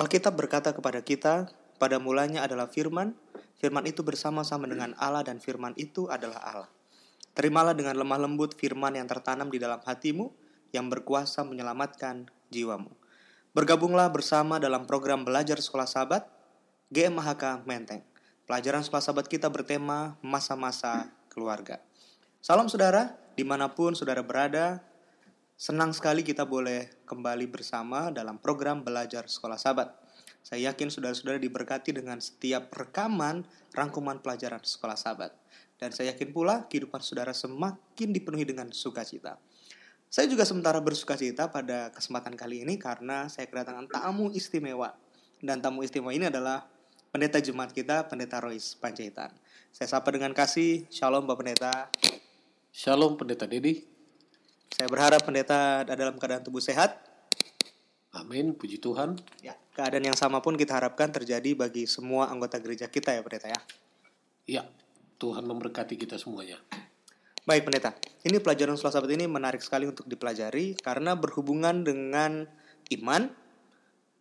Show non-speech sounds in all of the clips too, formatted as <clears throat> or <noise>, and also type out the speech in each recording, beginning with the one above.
Alkitab berkata kepada kita, pada mulanya adalah firman, firman itu bersama-sama dengan Allah dan firman itu adalah Allah. Terimalah dengan lemah lembut firman yang tertanam di dalam hatimu yang berkuasa menyelamatkan jiwamu. Bergabunglah bersama dalam program belajar sekolah sahabat GMHK Menteng. Pelajaran sekolah sahabat kita bertema masa-masa keluarga. Salam saudara, di mana pun saudara berada, senang sekali kita boleh kembali bersama dalam program belajar sekolah sahabat. Saya yakin saudara-saudara diberkati dengan setiap rekaman rangkuman pelajaran sekolah sahabat. Dan saya yakin pula kehidupan saudara semakin dipenuhi dengan sukacita. Saya juga sementara bersuka cita pada kesempatan kali ini karena saya kedatangan tamu istimewa. Dan tamu istimewa ini adalah pendeta jemaat kita, pendeta Royce Panjaitan. Saya sapa dengan kasih, shalom Bapak Pendeta. Shalom Pendeta Dedi. Saya berharap pendeta dalam keadaan tubuh sehat. Amin, puji Tuhan. Ya, keadaan yang sama pun kita harapkan terjadi bagi semua anggota gereja kita ya pendeta ya. Ya, Tuhan memberkati kita semuanya. Baik pendeta, ini pelajaran sekolah sahabat ini menarik sekali untuk dipelajari karena berhubungan dengan iman,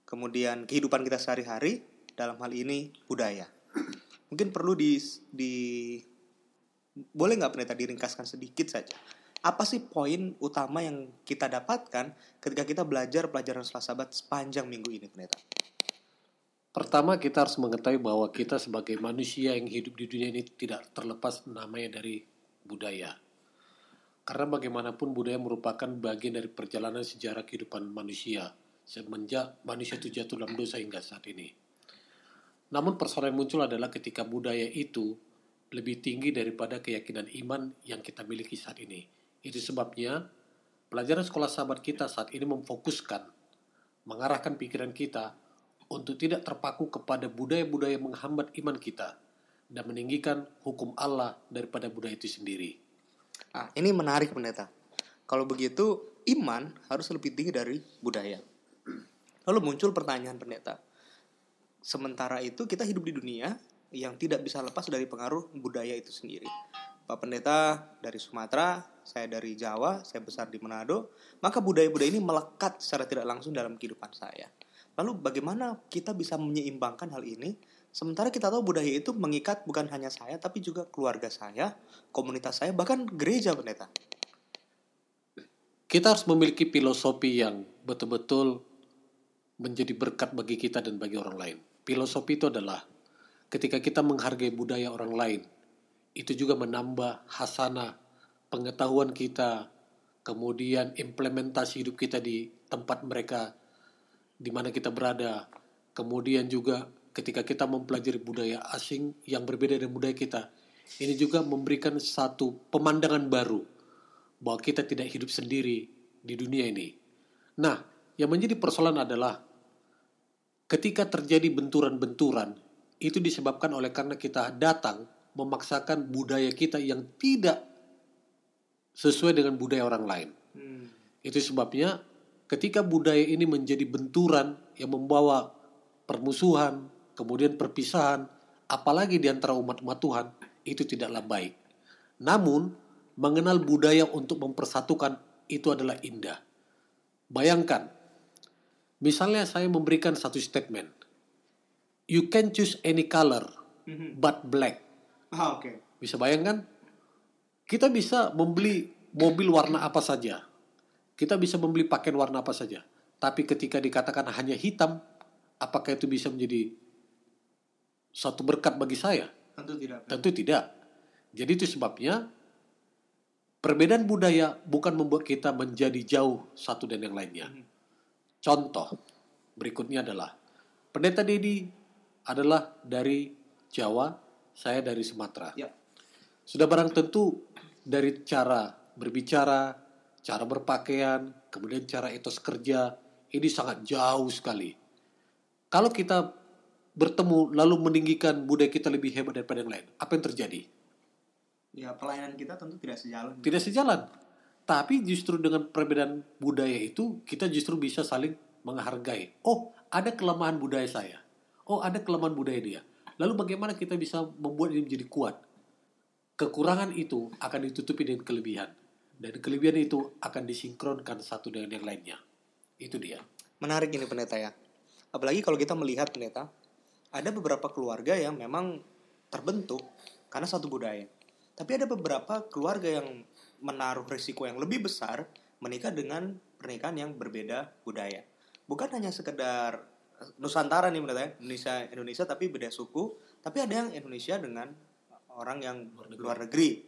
kemudian kehidupan kita sehari-hari, dalam hal ini budaya. Mungkin perlu di, di boleh nggak pendeta diringkaskan sedikit saja apa sih poin utama yang kita dapatkan ketika kita belajar pelajaran sekolah sahabat sepanjang minggu ini, pendeta? Pertama kita harus mengetahui bahwa kita sebagai manusia yang hidup di dunia ini tidak terlepas namanya dari budaya. Karena bagaimanapun budaya merupakan bagian dari perjalanan sejarah kehidupan manusia semenjak manusia itu jatuh dalam dosa hingga saat ini. Namun persoalan yang muncul adalah ketika budaya itu lebih tinggi daripada keyakinan iman yang kita miliki saat ini itu sebabnya pelajaran sekolah sahabat kita saat ini memfokuskan, mengarahkan pikiran kita untuk tidak terpaku kepada budaya-budaya menghambat iman kita dan meninggikan hukum Allah daripada budaya itu sendiri. Ah, ini menarik pendeta. Kalau begitu, iman harus lebih tinggi dari budaya. Lalu muncul pertanyaan pendeta. Sementara itu kita hidup di dunia yang tidak bisa lepas dari pengaruh budaya itu sendiri. Pak Pendeta dari Sumatera, saya dari Jawa, saya besar di Manado, maka budaya-budaya ini melekat secara tidak langsung dalam kehidupan saya. Lalu bagaimana kita bisa menyeimbangkan hal ini? Sementara kita tahu budaya itu mengikat bukan hanya saya, tapi juga keluarga saya, komunitas saya, bahkan gereja pendeta. Kita harus memiliki filosofi yang betul-betul menjadi berkat bagi kita dan bagi orang lain. Filosofi itu adalah ketika kita menghargai budaya orang lain, itu juga menambah hasanah pengetahuan kita, kemudian implementasi hidup kita di tempat mereka di mana kita berada, kemudian juga ketika kita mempelajari budaya asing yang berbeda dengan budaya kita, ini juga memberikan satu pemandangan baru bahwa kita tidak hidup sendiri di dunia ini. Nah, yang menjadi persoalan adalah ketika terjadi benturan-benturan, itu disebabkan oleh karena kita datang memaksakan budaya kita yang tidak sesuai dengan budaya orang lain. Hmm. Itu sebabnya ketika budaya ini menjadi benturan yang membawa permusuhan, kemudian perpisahan, apalagi di antara umat-umat Tuhan, itu tidaklah baik. Namun, mengenal budaya untuk mempersatukan itu adalah indah. Bayangkan, misalnya saya memberikan satu statement. You can choose any color, hmm. but black. Ah, Oke. Okay. Bisa bayangkan? Kita bisa membeli mobil warna apa saja. Kita bisa membeli pakaian warna apa saja. Tapi ketika dikatakan hanya hitam, apakah itu bisa menjadi satu berkat bagi saya? Tentu tidak. Tentu tidak. Jadi itu sebabnya perbedaan budaya bukan membuat kita menjadi jauh satu dan yang lainnya. Hmm. Contoh berikutnya adalah Pendeta Dedi adalah dari Jawa, saya dari Sumatera. Ya. Sudah barang tentu dari cara berbicara, cara berpakaian, kemudian cara etos kerja, ini sangat jauh sekali. Kalau kita bertemu lalu meninggikan budaya kita lebih hebat daripada yang lain, apa yang terjadi? Ya, pelayanan kita tentu tidak sejalan. Tidak sejalan. Tapi justru dengan perbedaan budaya itu, kita justru bisa saling menghargai. Oh, ada kelemahan budaya saya. Oh, ada kelemahan budaya dia. Lalu bagaimana kita bisa membuat ini menjadi kuat? Kekurangan itu akan ditutupi dengan kelebihan. Dan kelebihan itu akan disinkronkan satu dengan yang lainnya. Itu dia. Menarik ini pendeta ya. Apalagi kalau kita melihat pendeta, ada beberapa keluarga yang memang terbentuk karena satu budaya. Tapi ada beberapa keluarga yang menaruh risiko yang lebih besar menikah dengan pernikahan yang berbeda budaya. Bukan hanya sekedar Nusantara nih menurut saya, Indonesia Indonesia tapi beda suku, tapi ada yang Indonesia dengan orang yang luar negeri.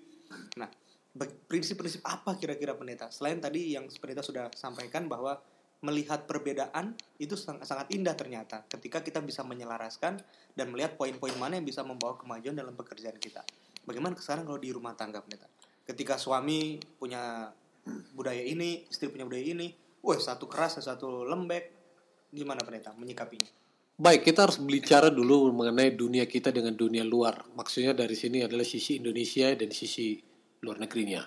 Nah, be- prinsip-prinsip apa kira-kira pendeta? Selain tadi yang pendeta sudah sampaikan bahwa melihat perbedaan itu sangat, sangat indah ternyata ketika kita bisa menyelaraskan dan melihat poin-poin mana yang bisa membawa kemajuan dalam pekerjaan kita. Bagaimana sekarang kalau di rumah tangga pendeta? Ketika suami punya budaya ini, istri punya budaya ini, wah satu keras, satu lembek, gimana pendeta menyikapinya? Baik, kita harus bicara dulu mengenai dunia kita dengan dunia luar. Maksudnya dari sini adalah sisi Indonesia dan sisi luar negerinya.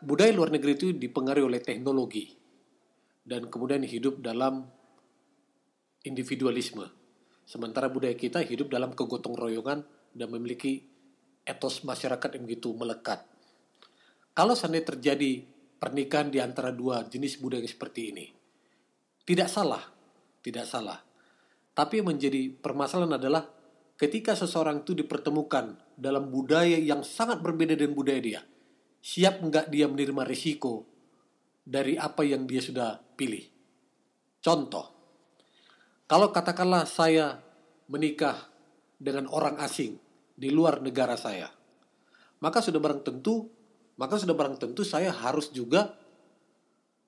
Budaya luar negeri itu dipengaruhi oleh teknologi dan kemudian hidup dalam individualisme. Sementara budaya kita hidup dalam kegotong royongan dan memiliki etos masyarakat yang begitu melekat. Kalau seandainya terjadi pernikahan di antara dua jenis budaya seperti ini, tidak salah, tidak salah. Tapi yang menjadi permasalahan adalah ketika seseorang itu dipertemukan dalam budaya yang sangat berbeda dengan budaya dia, siap nggak dia menerima risiko dari apa yang dia sudah pilih. Contoh, kalau katakanlah saya menikah dengan orang asing di luar negara saya, maka sudah barang tentu, maka sudah barang tentu saya harus juga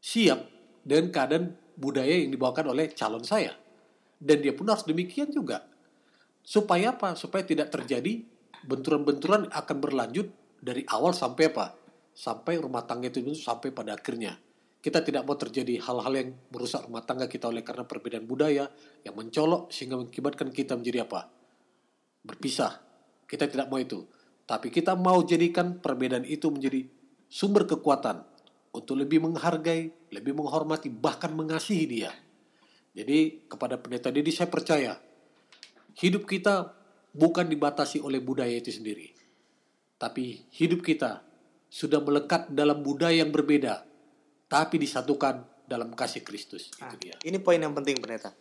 siap dengan keadaan budaya yang dibawakan oleh calon saya. Dan dia pun harus demikian juga. Supaya apa? Supaya tidak terjadi benturan-benturan akan berlanjut dari awal sampai apa? Sampai rumah tangga itu sampai pada akhirnya. Kita tidak mau terjadi hal-hal yang merusak rumah tangga kita oleh karena perbedaan budaya yang mencolok sehingga mengakibatkan kita menjadi apa? Berpisah. Kita tidak mau itu. Tapi kita mau jadikan perbedaan itu menjadi sumber kekuatan untuk lebih menghargai, lebih menghormati, bahkan mengasihi dia. Jadi kepada pendeta Dedi saya percaya hidup kita bukan dibatasi oleh budaya itu sendiri. Tapi hidup kita sudah melekat dalam budaya yang berbeda, tapi disatukan dalam kasih Kristus. Itu Nah, dia. ini poin yang penting pendeta.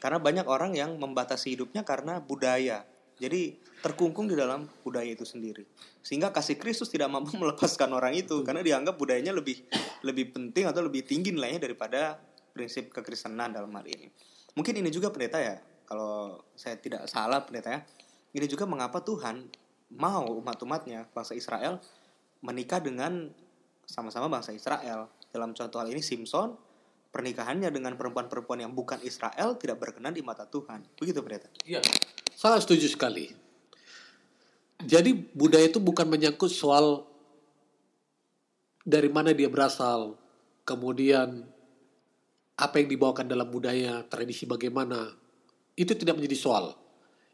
Karena banyak orang yang membatasi hidupnya karena budaya. Jadi terkungkung di dalam budaya itu sendiri. Sehingga kasih Kristus tidak mampu <laughs> melepaskan orang itu karena dianggap budayanya lebih lebih penting atau lebih tinggi nilainya daripada prinsip kekristenan dalam hal ini. Mungkin ini juga pendeta ya, kalau saya tidak salah pendeta ya. Ini juga mengapa Tuhan mau umat-umatnya bangsa Israel menikah dengan sama-sama bangsa Israel. Dalam contoh hal ini Simpson pernikahannya dengan perempuan-perempuan yang bukan Israel tidak berkenan di mata Tuhan. Begitu pendeta. Iya. Sangat setuju sekali. Jadi budaya itu bukan menyangkut soal dari mana dia berasal, kemudian apa yang dibawakan dalam budaya, tradisi bagaimana. Itu tidak menjadi soal.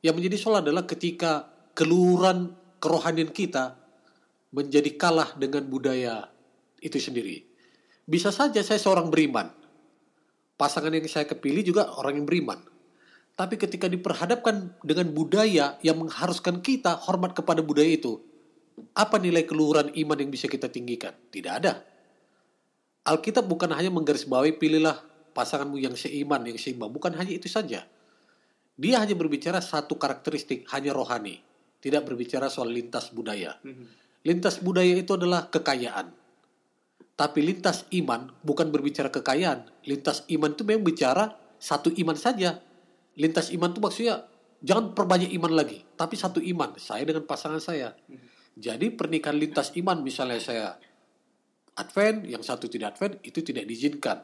Yang menjadi soal adalah ketika keluhuran kerohanian kita menjadi kalah dengan budaya itu sendiri. Bisa saja saya seorang beriman. Pasangan yang saya kepilih juga orang yang beriman. Tapi ketika diperhadapkan dengan budaya yang mengharuskan kita hormat kepada budaya itu, apa nilai keluhuran iman yang bisa kita tinggikan? Tidak ada. Alkitab bukan hanya menggarisbawahi pilihlah pasanganmu yang seiman, yang seimbang. Bukan hanya itu saja. Dia hanya berbicara satu karakteristik, hanya rohani. Tidak berbicara soal lintas budaya. Lintas budaya itu adalah kekayaan. Tapi lintas iman bukan berbicara kekayaan. Lintas iman itu memang bicara satu iman saja. Lintas iman itu maksudnya jangan perbanyak iman lagi, tapi satu iman. Saya dengan pasangan saya. Jadi pernikahan lintas iman misalnya saya Advent, yang satu tidak Advent, itu tidak diizinkan.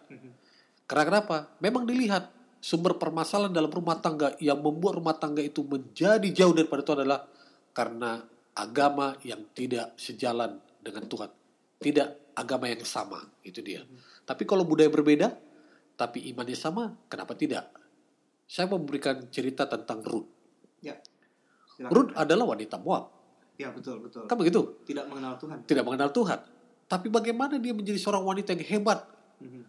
Karena kenapa? Memang dilihat sumber permasalahan dalam rumah tangga yang membuat rumah tangga itu menjadi jauh daripada itu adalah karena agama yang tidak sejalan dengan Tuhan. Tidak agama yang sama, itu dia. Tapi kalau budaya berbeda, tapi imannya sama, kenapa tidak? Saya mau memberikan cerita tentang Ruth. Ya. Ruth adalah wanita Moab. Ya betul betul. Kan begitu? Tidak mengenal Tuhan. Tidak mengenal Tuhan. Tapi bagaimana dia menjadi seorang wanita yang hebat Mhm.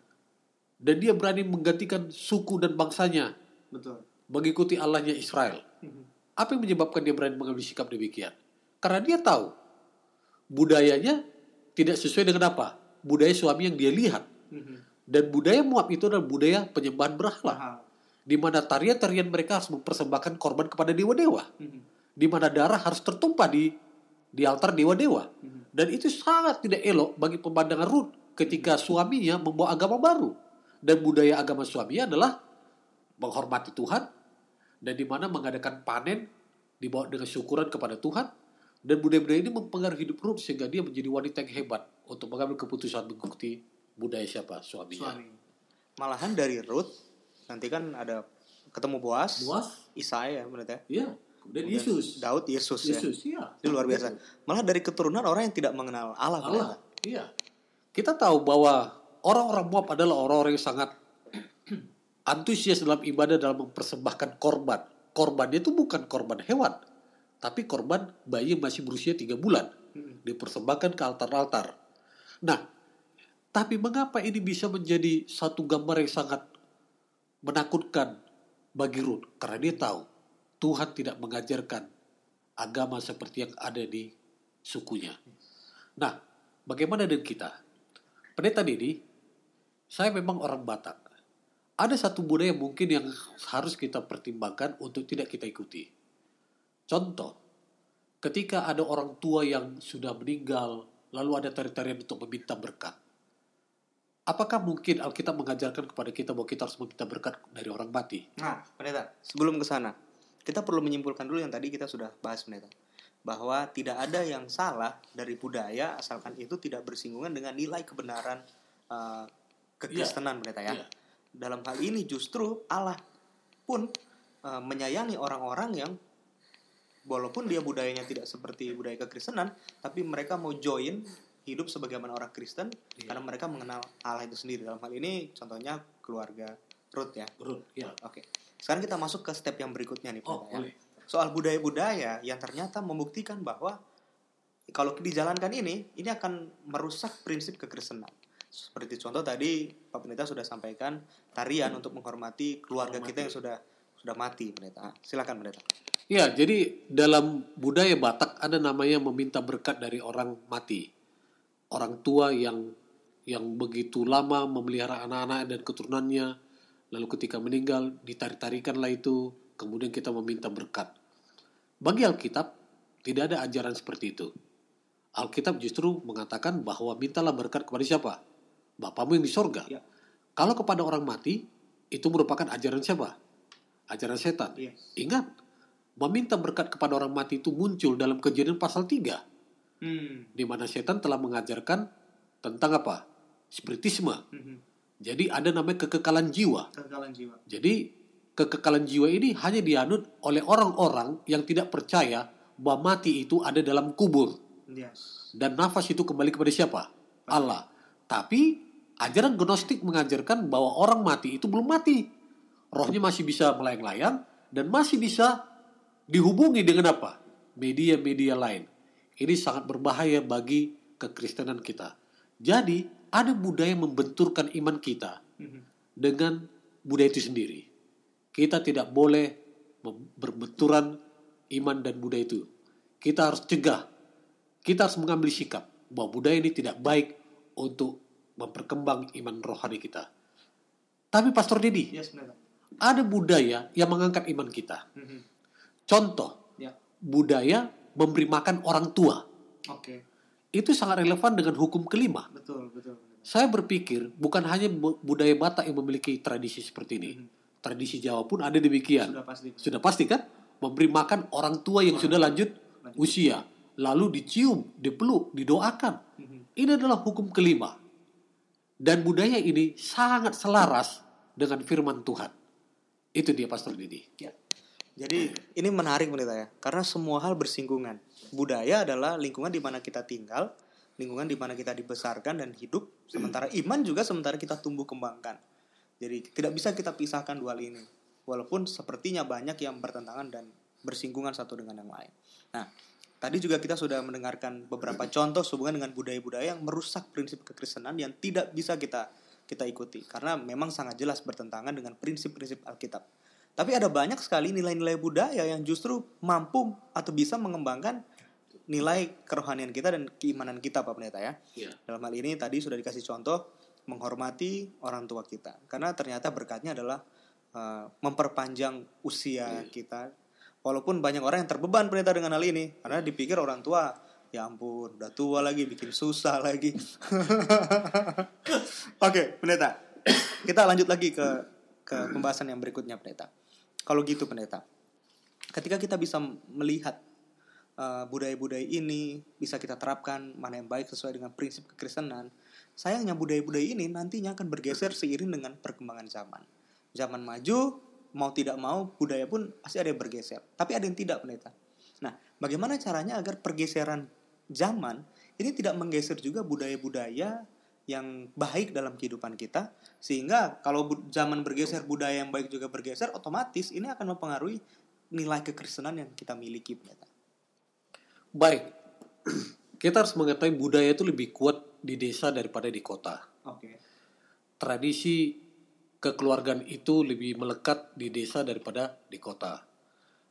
Dan dia berani menggantikan suku dan bangsanya Betul. mengikuti Allahnya Israel. Mhm. Apa yang menyebabkan dia berani mengambil sikap demikian? Karena dia tahu budayanya tidak sesuai dengan apa? Budaya suami yang dia lihat. Mhm. Dan budaya Moab itu adalah budaya penyembahan berhala. Di mana tarian-tarian mereka harus mempersembahkan korban kepada dewa-dewa, Mhm. di mana darah harus tertumpah di di altar dewa-dewa. Dan itu sangat tidak elok bagi pemandangan Ruth ketika suaminya membawa agama baru. Dan budaya agama suaminya adalah menghormati Tuhan dan di mana mengadakan panen dibawa dengan syukuran kepada Tuhan dan budaya-budaya ini mempengaruhi hidup Ruth sehingga dia menjadi wanita yang hebat untuk mengambil keputusan mengikuti budaya siapa suaminya. Suami. Malahan dari Ruth nanti kan ada ketemu Boas, Boas? Isai ya menurut ya. Iya. Kemudian Yesus. Daud Yesus, ya. Yesus, iya. Itu luar biasa. Malah dari keturunan orang yang tidak mengenal Allah. Allah. Iya. Kita tahu bahwa orang-orang Moab adalah orang-orang yang sangat <clears throat> antusias dalam ibadah dalam mempersembahkan korban. Korbannya itu bukan korban hewan, tapi korban bayi yang masih berusia tiga bulan. Dipersembahkan ke altar-altar. Nah, tapi mengapa ini bisa menjadi satu gambar yang sangat menakutkan bagi Ruth? Karena dia tahu Tuhan tidak mengajarkan agama seperti yang ada di sukunya. Nah, bagaimana dengan kita? Pendeta Didi, saya memang orang Batak. Ada satu budaya mungkin yang harus kita pertimbangkan untuk tidak kita ikuti. Contoh, ketika ada orang tua yang sudah meninggal, lalu ada tarian-tarian untuk meminta berkat. Apakah mungkin Alkitab mengajarkan kepada kita bahwa kita harus meminta berkat dari orang mati? Nah, pendeta, sebelum ke sana, kita perlu menyimpulkan dulu yang tadi kita sudah bahas, pendeta. Bahwa tidak ada yang salah dari budaya asalkan itu tidak bersinggungan dengan nilai kebenaran eh, kekristenan, pendeta ya. Iya. Dalam hal ini justru Allah pun eh, menyayangi orang-orang yang walaupun dia budayanya tidak seperti budaya kekristenan, tapi mereka mau join hidup sebagaimana orang Kristen Iya. karena mereka mengenal Allah itu sendiri. Dalam hal ini contohnya keluarga Ruth ya. Ruth, ya. Oke. Sekarang kita masuk ke step yang berikutnya nih, Oh, ya. boleh. Soal budaya-budaya yang ternyata membuktikan bahwa kalau dijalankan ini, ini akan merusak prinsip kekristenan. Seperti contoh tadi Pak Pendeta sudah sampaikan tarian untuk menghormati keluarga kita yang sudah sudah mati, Pendeta. Silakan, Pendeta. Ya, jadi dalam budaya Batak ada namanya meminta berkat dari orang mati. Orang tua yang yang begitu lama memelihara anak-anak dan keturunannya, lalu ketika meninggal ditarik-tarikanlah itu, kemudian kita meminta berkat. Bagi Alkitab tidak ada ajaran seperti itu. Alkitab justru mengatakan bahwa mintalah berkat kepada siapa? Bapamu yang di sorga. Ya. Kalau kepada orang mati, itu merupakan ajaran siapa? Ajaran setan. Iya. Ingat, meminta berkat kepada orang mati itu muncul dalam kejadian pasal 3. Hmm. Di mana setan telah mengajarkan tentang apa? Spiritisme. Mhm. Jadi ada namanya kekekalan jiwa. Kekekalan jiwa. Jadi kekekalan jiwa ini hanya dianut oleh orang-orang yang tidak percaya bahwa mati itu ada dalam kubur. Yes. Dan nafas itu kembali kepada siapa? Allah. Tapi ajaran gnostik mengajarkan bahwa orang mati itu belum mati. Rohnya masih bisa melayang-layang dan masih bisa dihubungi dengan apa? Media-media lain. Ini sangat berbahaya bagi kekristenan kita. Jadi ada budaya membenturkan iman kita Mhm. dengan budaya itu sendiri. Kita tidak boleh berbenturan iman dan budaya itu. Kita harus cegah. Kita harus mengambil sikap bahwa budaya ini tidak baik untuk memperkembang iman rohani kita. Tapi Pastor Dedi, Yes, Pendeta. ada budaya yang mengangkat iman kita. Mhm. Contoh, Ya. budaya memberi makan orang tua. Oke. Itu sangat relevan dengan hukum kelima. Betul, betul. betul. Saya berpikir bukan hanya bu- budaya Batak yang memiliki tradisi seperti ini. Tradisi Jawa pun ada demikian. Sudah pasti. Sudah pasti kan? Memberi makan orang tua yang sudah lanjut usia. Lalu dicium, dipeluk, didoakan. Mhm. Ini adalah hukum kelima. Dan budaya ini sangat selaras dengan firman Tuhan. Itu dia Pastor Didi. Ya. Jadi ini menarik pendeta ya, karena semua hal bersinggungan. Budaya adalah lingkungan di mana kita tinggal, lingkungan di mana kita dibesarkan dan hidup, sementara iman juga sementara kita tumbuh kembangkan. Jadi tidak bisa kita pisahkan dua hal ini. Walaupun sepertinya banyak yang bertentangan dan bersinggungan satu dengan yang lain. Nah, tadi juga kita sudah mendengarkan beberapa contoh sehubungan dengan budaya-budaya yang merusak prinsip kekristenan yang tidak bisa kita kita ikuti karena memang sangat jelas bertentangan dengan prinsip-prinsip Alkitab. Tapi ada banyak sekali nilai-nilai budaya yang justru mampu atau bisa mengembangkan nilai kerohanian kita dan keimanan kita Pak Pendeta ya. Ya. Dalam hal ini tadi sudah dikasih contoh menghormati orang tua kita. Karena ternyata berkatnya adalah uh, memperpanjang usia kita. Walaupun banyak orang yang terbeban pendeta dengan hal ini karena dipikir orang tua ya ampun udah tua lagi bikin susah lagi. <laughs> Oke, pendeta. Kita lanjut lagi ke ke pembahasan yang berikutnya pendeta. Kalau gitu pendeta. Ketika kita bisa melihat uh, budaya-budaya ini bisa kita terapkan mana yang baik sesuai dengan prinsip kekristenan. Sayangnya budaya-budaya ini nantinya akan bergeser seiring dengan perkembangan zaman. Zaman maju, mau tidak mau budaya pun pasti ada yang bergeser. Tapi ada yang tidak pendeta. Nah, bagaimana caranya agar pergeseran zaman ini tidak menggeser juga budaya-budaya yang baik dalam kehidupan kita sehingga kalau zaman bergeser budaya yang baik juga bergeser otomatis ini akan mempengaruhi nilai kekristenan yang kita miliki pendeta. Baik, <clears throat> kita harus mengetahui budaya itu lebih kuat di desa daripada di kota. Oke. Tradisi kekeluargaan itu lebih melekat di desa daripada di kota.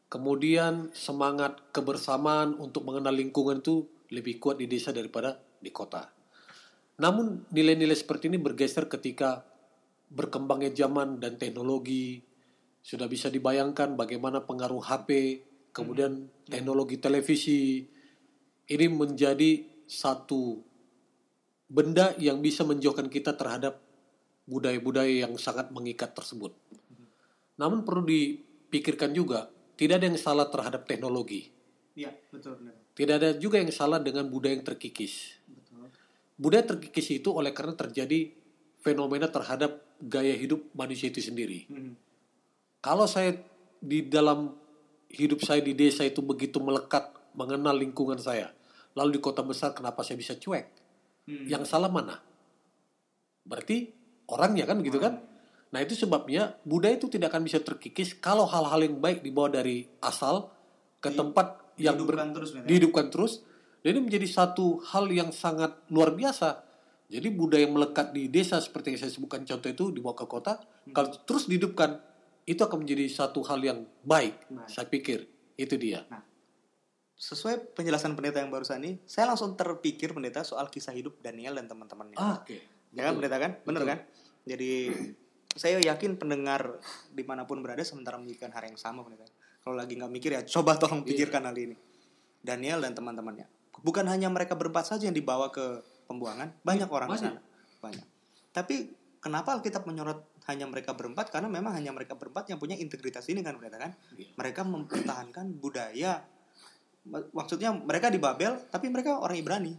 Kemudian semangat kebersamaan untuk mengenal lingkungan itu lebih kuat di desa daripada di kota. Namun nilai-nilai seperti ini bergeser ketika berkembangnya zaman dan teknologi. Sudah bisa dibayangkan bagaimana pengaruh HP, kemudian teknologi televisi. Ini menjadi satu benda yang bisa menjauhkan kita terhadap budaya-budaya yang sangat mengikat tersebut. Namun perlu dipikirkan juga, tidak ada yang salah terhadap teknologi. Iya, betul. Tidak ada juga yang salah dengan budaya yang terkikis. Betul. Budaya terkikis itu oleh karena terjadi fenomena terhadap gaya hidup manusia itu sendiri. Hmm. Kalau saya di dalam hidup saya di desa itu begitu melekat mengenal lingkungan saya, lalu di kota besar kenapa saya bisa cuek? Hmm. Yang salah mana? Berarti orangnya kan begitu kan? Nah itu sebabnya budaya itu tidak akan bisa terkikis kalau hal-hal yang baik dibawa dari asal ke Di- tempat yang ber- dihidupkan terus, Men, ya? dihidupkan terus. Ini menjadi satu hal yang sangat luar biasa. Jadi budaya yang melekat di desa seperti yang saya sebutkan contoh itu dibawa ke kota, Hmm. kalau terus dihidupkan itu akan menjadi satu hal yang baik. Baik. Saya pikir itu dia. Sesuai penjelasan pendeta yang barusan ini, saya langsung terpikir pendeta soal kisah hidup Daniel dan teman-temannya. oke. Ya kan pendeta kan? Bener Betul. kan? Jadi saya yakin pendengar di mana pun berada sementara memikirkan hal yang sama pendeta. Kalau lagi nggak mikir ya coba tolong Iya. pikirkan hal ini. Daniel dan teman-temannya. Bukan hanya mereka berempat saja yang dibawa ke pembuangan, banyak orang di banyak. sana. Banyak. Tapi kenapa Alkitab menyorot hanya mereka berempat? Karena memang hanya mereka berempat yang punya integritas ini kan pendeta kan? Iya. Mereka mempertahankan budaya. Maksudnya mereka di Babel, tapi mereka orang Ibrani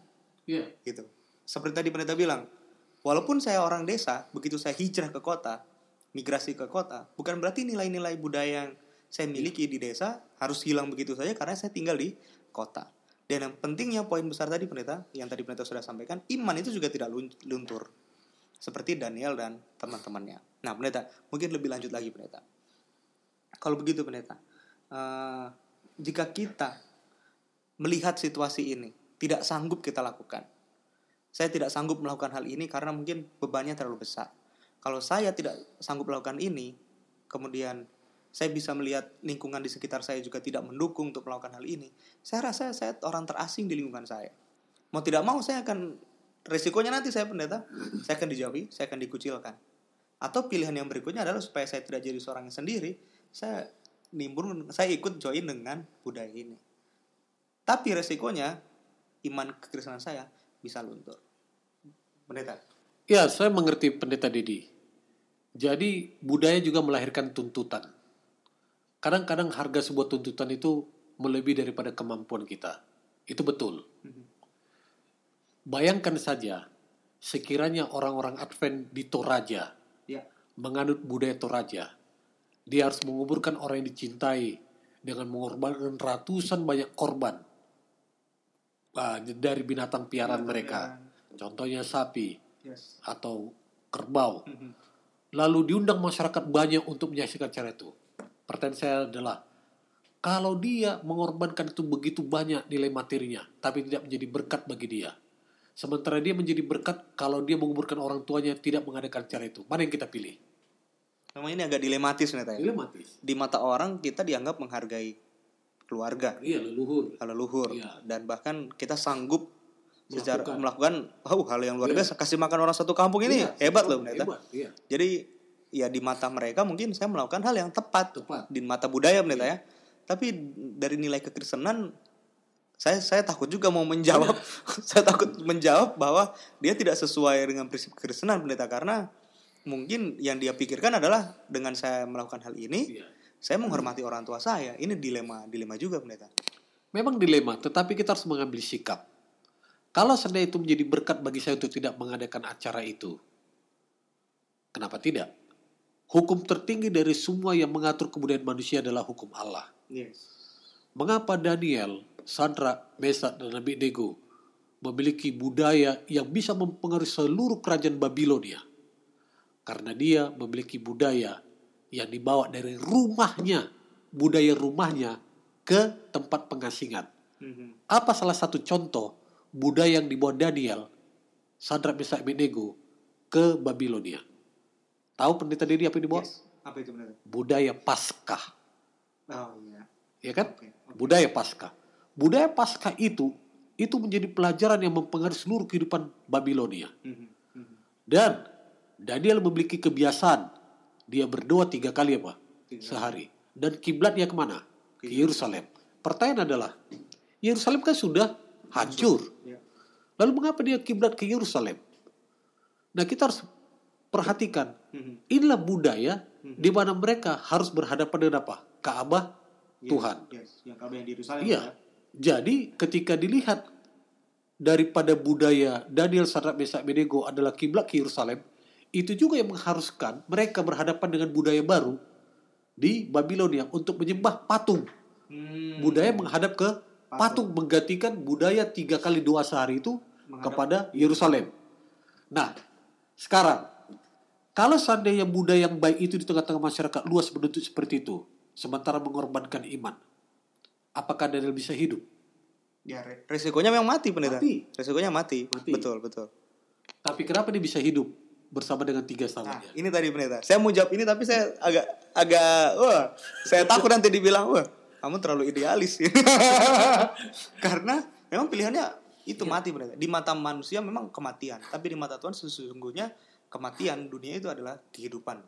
Iya. gitu. Seperti tadi pendeta bilang, walaupun saya orang desa, begitu saya hijrah ke kota, migrasi ke kota, bukan berarti nilai-nilai budaya yang saya miliki di desa harus hilang begitu saja karena saya tinggal di kota. Dan yang pentingnya poin besar tadi pendeta, yang tadi pendeta sudah sampaikan, iman itu juga tidak lun- luntur. Seperti Daniel dan teman-temannya. Nah pendeta, mungkin lebih lanjut lagi pendeta. Kalau begitu pendeta, eh, jika kita melihat situasi ini, tidak sanggup kita lakukan, saya tidak sanggup melakukan hal ini karena mungkin bebannya terlalu besar. Kalau saya tidak sanggup melakukan ini, kemudian saya bisa melihat lingkungan di sekitar saya juga tidak mendukung untuk melakukan hal ini, saya rasa saya orang terasing di lingkungan saya. Mau tidak mau saya akan resikonya nanti saya pendeta, saya akan dijauhi, saya akan dikucilkan. Atau pilihan yang berikutnya adalah supaya saya tidak jadi seorang yang sendiri, saya nimbun, saya ikut join dengan budaya ini. Tapi resikonya iman kekristenan saya bisa luntur. Pendeta. Ya, saya mengerti pendeta Didi. Jadi budaya juga melahirkan tuntutan. Kadang-kadang harga sebuah tuntutan itu melebihi daripada kemampuan kita. Itu betul. Bayangkan saja, sekiranya orang-orang Advent di Toraja Ya. menganut budaya Toraja, dia harus menguburkan orang yang dicintai dengan mengorbankan ratusan banyak korban ah, dari binatang piaraan mereka. Contohnya sapi Yes. atau kerbau. Lalu diundang masyarakat banyak untuk menyaksikan cara itu. Pertanyaan saya adalah, kalau dia mengorbankan itu begitu banyak nilai materinya, tapi tidak menjadi berkat bagi dia. Sementara dia menjadi berkat kalau dia menguburkan orang tuanya tidak mengadakan cara itu. Mana yang kita pilih? Memang ini agak dilematis pendeta. ya. Dilematis. Di mata orang kita dianggap menghargai keluarga, Iya, leluhur. leluhur, Iya. dan bahkan kita sanggup secara Melakukan. oh hal yang luar Iya. biasa kasih makan orang satu kampung ini Iya, hebat loh pendeta. Hebat, iya. Jadi ya di mata mereka mungkin saya melakukan hal yang tepat, Tepat. di mata budaya pendeta ya. Tapi dari nilai kekristenan saya saya takut juga mau menjawab <laughs> saya takut menjawab bahwa dia tidak sesuai dengan prinsip kekristenan pendeta karena mungkin yang dia pikirkan adalah dengan saya melakukan hal ini Iya. saya menghormati orang tua saya. Ini dilema dilema juga pendeta. Memang dilema, tetapi kita harus mengambil sikap. Kalau seandainya itu menjadi berkat bagi saya untuk tidak mengadakan acara itu, kenapa tidak? Hukum tertinggi dari semua yang mengatur kebudayaan manusia adalah hukum Allah. Yes. Mengapa Daniel, Sandra, Mesak, dan Abednego memiliki budaya yang bisa mempengaruhi seluruh kerajaan Babilonia? Karena dia memiliki budaya yang dibawa dari rumahnya, budaya rumahnya ke tempat pengasingan. Mhm. Apa salah satu contoh budaya yang dibawa Daniel, Sadrak Mesak Abednego ke Babilonia? Tahu pendeta diri apa yang dibawa? Yes. Apa itu pendeta? Budaya Paskah, Oh iya. ya kan? Oke. Budaya Paskah. Budaya Paskah itu itu menjadi pelajaran yang mempengaruhi seluruh kehidupan Babilonia. Mhm. Mhm. Dan Daniel memiliki kebiasaan dia berdoa tiga kali apa? Tiga. Sehari. Dan kiblatnya ke mana? Ke Ke Yerusalem. Pertanyaan adalah, Yerusalem kan sudah hancur. Lalu mengapa dia kiblat ke Yerusalem? Nah kita harus perhatikan, Mhm. inilah budaya di mana mereka harus berhadapan dengan apa? Ka'bah Yes, Tuhan. Yes. Yang kalau yang di Yerusalem. Iya. ya. Jadi ketika dilihat daripada budaya Daniel Sadrak Mesak Abednego adalah kiblat ke Yerusalem, itu juga yang mengharuskan mereka berhadapan dengan budaya baru di Babilonia untuk menyembah patung. Hmm. Budaya menghadap ke patung menggantikan budaya tiga kali doa sehari itu Menghadap- kepada Yerusalem. Nah, sekarang kalau seandainya budaya yang baik itu di tengah-tengah masyarakat luas menuntut seperti itu, sementara mengorbankan iman, apakah Daniel bisa hidup? Ya, re- resikonya memang mati pendeta. Mati. Resikonya mati. Mati. Betul, betul. Tapi kenapa dia bisa hidup bersama dengan tiga Nah, sahabatnya? ini tadi pendeta. Saya mau jawab ini tapi saya agak agak wah, saya takut nanti dibilang, "Wah, kamu terlalu idealis." <laughs> Karena memang pilihannya itu Iya. mati pendeta. Di mata manusia memang kematian, tapi di mata Tuhan sesungguhnya kematian dunia itu adalah kehidupan.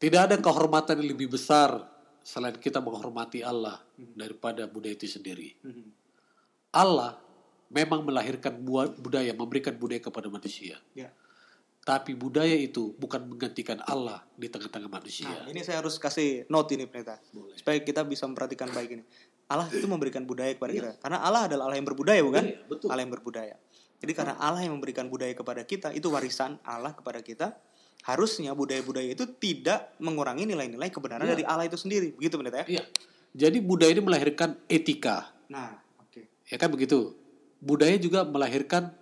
Tidak ada kehormatan yang lebih besar selain kita menghormati Allah daripada budaya itu sendiri. Mhm. Allah memang melahirkan budaya, memberikan budaya kepada manusia. Ya. Tapi budaya itu bukan menggantikan Allah di tengah-tengah Nah, manusia. ini saya harus kasih note ini pendeta. Boleh. Supaya kita bisa memperhatikan baik ini. Allah itu memberikan budaya kepada kita. Karena Allah adalah Allah yang berbudaya, bukan? Iya, betul. Allah yang berbudaya. Jadi karena Allah yang memberikan budaya kepada kita, itu warisan Allah kepada kita. Harusnya budaya-budaya itu tidak mengurangi nilai-nilai kebenaran Iya. dari Allah itu sendiri. Begitu pendeta ya? Iya. Jadi budaya ini melahirkan etika, Nah, oke. ya kan begitu. Budaya juga melahirkan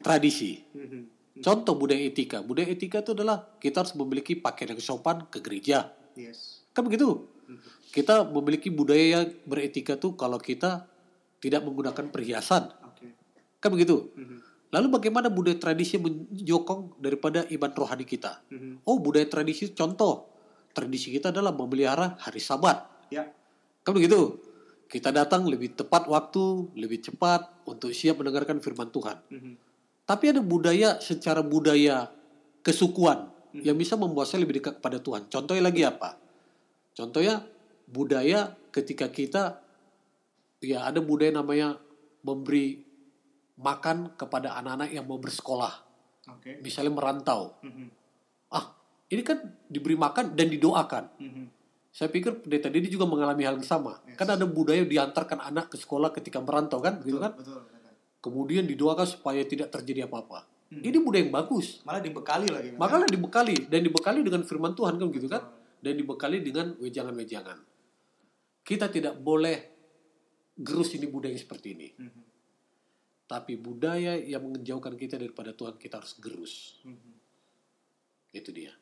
tradisi. Mhm. Contoh budaya etika. Budaya etika itu adalah kita harus memiliki pakaian yang sopan ke gereja. Yes. Kan begitu. Kita memiliki budaya yang beretika tuh kalau kita tidak menggunakan perhiasan. Oke. Kan begitu. Mhm. Lalu bagaimana budaya tradisi menyokong daripada iman rohani kita? Mhm. Oh, budaya tradisi contoh. Tradisi kita adalah memelihara hari Sabat. Ya. Kan begitu. Kita datang lebih tepat waktu, lebih cepat untuk siap mendengarkan firman Tuhan. Mhm. Tapi ada budaya secara budaya kesukuan yang bisa membuat saya lebih dekat kepada Tuhan. Contohnya lagi apa? Contohnya budaya ketika kita ya ada budaya namanya memberi makan kepada anak-anak yang mau bersekolah, Oke. misalnya merantau. Mhm. Ah, ini kan diberi makan dan didoakan. Mhm. Saya pikir pendeta Didi juga mengalami hal yang sama. Yes. Kan ada budaya diantarkan anak ke sekolah ketika merantau kan, gitu kan? Betul, betul. Kemudian didoakan supaya tidak terjadi apa-apa. Ini budaya yang bagus. Malah dibekali lagi. kan? Makanya dibekali dan dibekali dengan firman Tuhan kan gitu kan? Dan dibekali dengan wejangan-wejangan. Kita tidak boleh gerus ini budaya yang seperti ini. Mhm. Tapi budaya yang menjauhkan kita daripada Tuhan kita harus gerus. Mhm. Itu dia.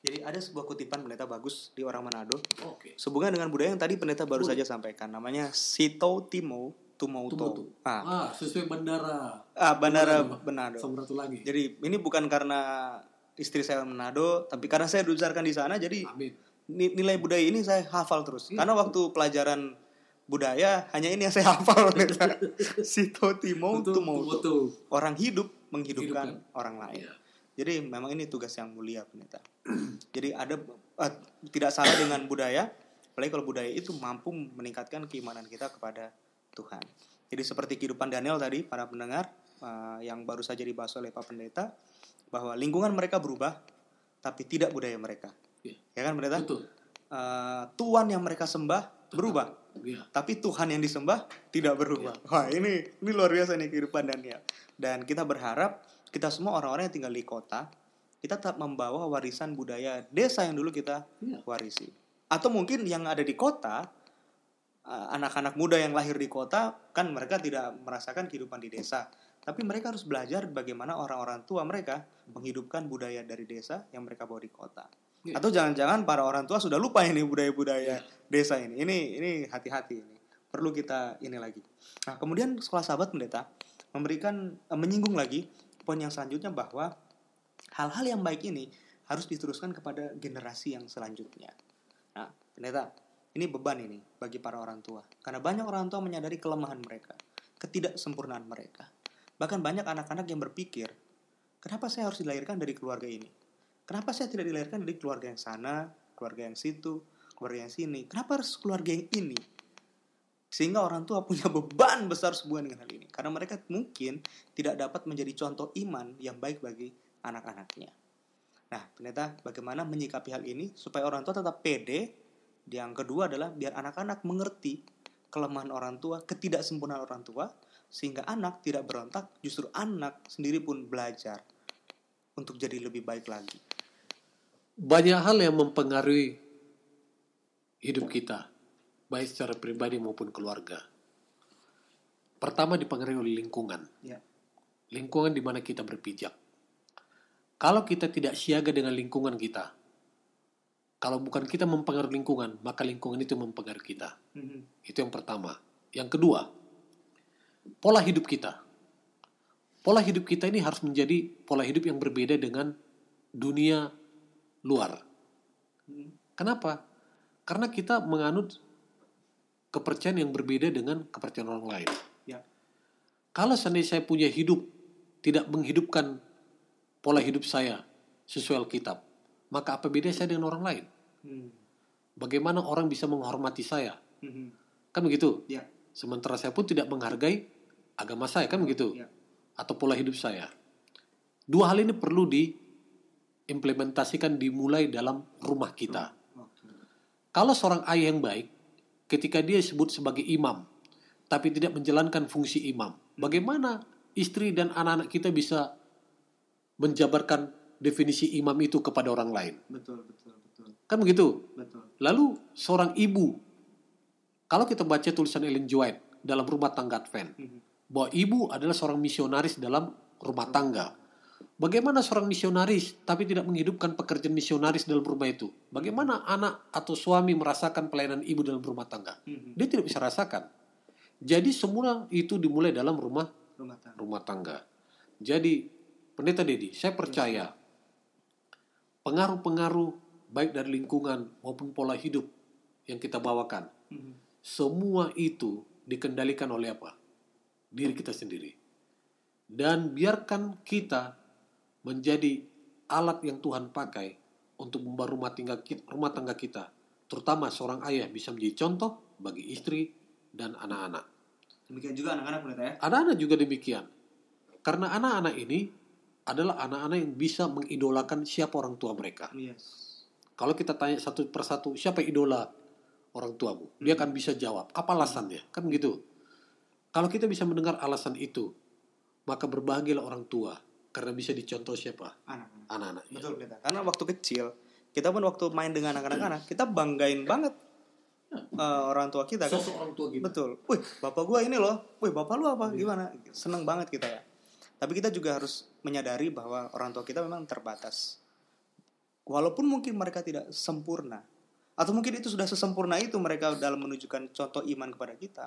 Jadi ada sebuah kutipan pendeta bagus di orang Manado. Oke. Sehubungan dengan budaya yang tadi pendeta baru saja sampaikan. Namanya Sito Timo Tumauto. Tumauto. Ah, Ah, sesuai bandara. ah, Bandara Tumauto. Manado. Samratulangi. Jadi ini bukan karena istri saya Manado, tapi karena saya dibesarkan di sana. Jadi Amin. ni- nilai budaya ini saya hafal terus. Karena waktu pelajaran budaya hanya ini yang saya hafal. <laughs> pendeta. Sito Timo Betul, Tumauto. betul. Orang hidup menghidupkan Hidupkan. orang lain. Iya. Jadi memang ini tugas yang mulia pendeta. <clears throat> Jadi ada eh, tidak salah dengan budaya, apalagi kalau budaya itu mampu meningkatkan keimanan kita kepada Tuhan. Jadi seperti kehidupan Daniel tadi para pendengar eh, yang baru saja dibahas oleh Pak Pendeta bahwa lingkungan mereka berubah tapi tidak budaya mereka. Iya. Ya kan pendeta? Betul. Eh, Tuhan yang mereka sembah berubah, Iya. tapi Tuhan yang disembah tidak berubah. Wah ini ini luar biasa nih kehidupan Daniel. Dan kita berharap kita semua orang-orang yang tinggal di kota kita tetap membawa warisan budaya desa yang dulu kita Iya. warisi. Atau mungkin yang ada di kota anak-anak muda yang lahir di kota kan mereka tidak merasakan kehidupan di desa. Tapi mereka harus belajar bagaimana orang-orang tua mereka menghidupkan budaya dari desa yang mereka bawa di kota. Iya. Atau jangan-jangan para orang tua sudah lupa ini budaya-budaya desa ini. Ini ini hati-hati ini. Perlu kita ini lagi. Nah, kemudian sekolah sahabat pendeta memberikan eh, menyinggung lagi poin yang selanjutnya bahwa hal-hal yang baik ini harus diteruskan kepada generasi yang selanjutnya. Nah, pendeta, ini beban ini bagi para orang tua. Karena banyak orang tua menyadari kelemahan mereka, ketidaksempurnaan mereka. Bahkan banyak anak-anak yang berpikir, kenapa saya harus dilahirkan dari keluarga ini? Kenapa saya tidak dilahirkan dari keluarga yang sana, keluarga yang situ, keluarga yang sini? Kenapa harus keluarga yang ini? Sehingga orang tua punya <laughs> beban besar sehubungan dengan hal ini. Karena mereka mungkin tidak dapat menjadi contoh iman yang baik bagi anak-anaknya. Nah, pendeta, bagaimana menyikapi hal ini supaya orang tua tetap pede? Yang kedua adalah biar anak-anak mengerti kelemahan orang tua, ketidaksempurnaan orang tua, sehingga anak tidak berontak, justru anak sendiri pun belajar untuk jadi lebih baik lagi. Banyak hal yang mempengaruhi hidup kita, baik secara pribadi maupun keluarga. Pertama dipengaruhi oleh lingkungan. Ya. Lingkungan di mana kita berpijak. Kalau kita tidak siaga dengan lingkungan kita, kalau bukan kita mempengaruhi lingkungan, maka lingkungan itu mempengaruhi kita. Itu yang pertama. Yang kedua, pola hidup kita. Pola hidup kita ini harus menjadi pola hidup yang berbeda dengan dunia luar. Kenapa? Karena kita menganut kepercayaan yang berbeda dengan kepercayaan orang lain. Ya. Kalau seandainya saya punya hidup tidak menghidupkan pola hidup saya sesuai Alkitab, maka apa beda saya dengan orang lain? Hmm. Bagaimana orang bisa menghormati saya? Mhm. Kan begitu? Ya. Sementara saya pun tidak menghargai agama saya, kan begitu? Ya. Atau pola hidup saya. Dua hal ini perlu diimplementasikan dimulai dalam rumah kita. Oke. Kalau seorang ayah yang baik, ketika dia disebut sebagai imam, tapi tidak menjalankan fungsi imam, bagaimana istri dan anak-anak kita bisa menjabarkan definisi imam itu kepada orang lain? Betul, betul, betul. Kan begitu? Betul. Lalu seorang ibu, kalau kita baca tulisan Ellen G. White dalam rumah tangga Advent, Mhm. bahwa ibu adalah seorang misionaris dalam rumah tangga. Bagaimana seorang misionaris tapi tidak menghidupkan pekerjaan misionaris dalam rumah itu? Bagaimana anak atau suami merasakan pelayanan ibu dalam rumah tangga? Mhm. Dia tidak bisa rasakan. Jadi semua itu dimulai dalam rumah Rumah tangga. rumah tangga. Jadi pendeta Dedi, saya percaya pengaruh-pengaruh baik dari lingkungan maupun pola hidup yang kita bawakan, Mhm. semua itu dikendalikan oleh apa? Diri kita sendiri. Dan biarkan kita menjadi alat yang Tuhan pakai untuk membawa rumah tangga kita, rumah tangga kita. Terutama seorang ayah bisa menjadi contoh bagi istri dan anak-anak. Demikian juga anak-anak pendeta ya. Anak-anak juga demikian. Karena anak-anak ini adalah anak-anak yang bisa mengidolakan siapa orang tua mereka. Yes. Kalau kita tanya satu persatu, siapa idola orang tuamu? Dia akan bisa jawab. Apa alasannya? Kan gitu. Kalau kita bisa mendengar alasan itu, maka berbahagialah orang tua. Karena bisa dicontoh siapa? Anak-anak. Anak-anaknya. Betul pendeta. Karena waktu kecil kita pun waktu main dengan anak-anak kita banggain banget eh, orang tua kita kan. Sosok orang tua kita. Betul. Wih, bapak gua ini loh. Wih, bapak lu apa? Gimana? Seneng banget kita ya. Tapi kita juga harus menyadari bahwa orang tua kita memang terbatas. Walaupun mungkin mereka tidak sempurna. Atau mungkin itu sudah sesempurna itu mereka dalam menunjukkan contoh iman kepada kita.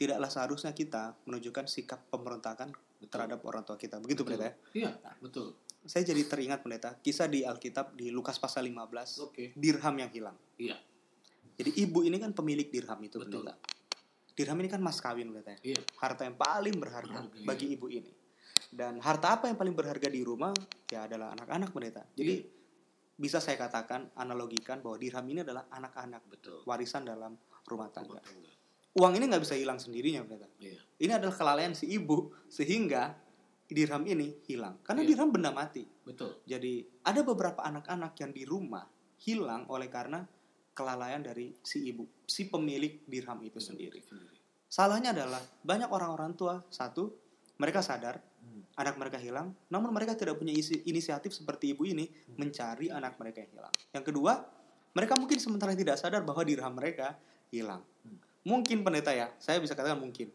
Tidaklah seharusnya kita menunjukkan sikap pemberontakan terhadap orang tua kita. Begitu pendeta ya. Iya, betul. Saya jadi teringat pendeta kisah di Alkitab di Lukas pasal 15 Oke. dirham yang hilang. Iya, Jadi ibu ini kan pemilik dirham itu Betul. pendeta. Dirham ini kan mas kawin pendeta ya iya. harta yang paling berharga Berharga, bagi ibu ini. Dan harta apa yang paling berharga di rumah? Ya adalah anak-anak pendeta. Jadi bisa saya katakan analogikan bahwa dirham ini adalah anak-anak Betul. warisan dalam rumah tangga. Rumah tangga. Uang ini nggak bisa hilang sendirinya pendeta. Iya. Ini adalah kelalaian si ibu sehingga dirham ini hilang. Karena Iya. dirham benda mati. Betul. Jadi ada beberapa anak-anak yang di rumah hilang oleh karena kelalaian dari si ibu, si pemilik dirham itu sendiri. Salahnya adalah banyak orang-orang tua satu mereka sadar. Anak mereka hilang, namun mereka tidak punya isi- inisiatif seperti ibu ini mencari anak mereka yang hilang. Yang kedua, mereka mungkin sementara tidak sadar bahwa dirham mereka hilang. Hmm. Mungkin pendeta ya, saya bisa katakan mungkin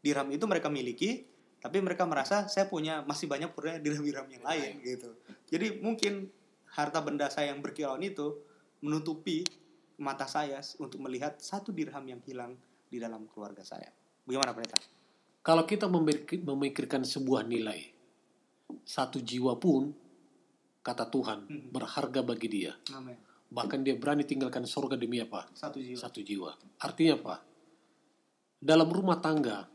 dirham itu mereka miliki, tapi mereka merasa saya punya masih banyak punya dirham-dirham yang lain gitu. Jadi mungkin harta benda saya yang berkilauan itu menutupi mata saya untuk melihat satu dirham yang hilang di dalam keluarga saya. Bagaimana pendeta? Kalau kita memikir- memikirkan sebuah nilai, satu jiwa pun, kata Tuhan, Hmm. berharga bagi dia. Amin. Bahkan dia berani tinggalkan surga demi apa? Satu jiwa. Satu jiwa. Artinya apa? Dalam rumah tangga,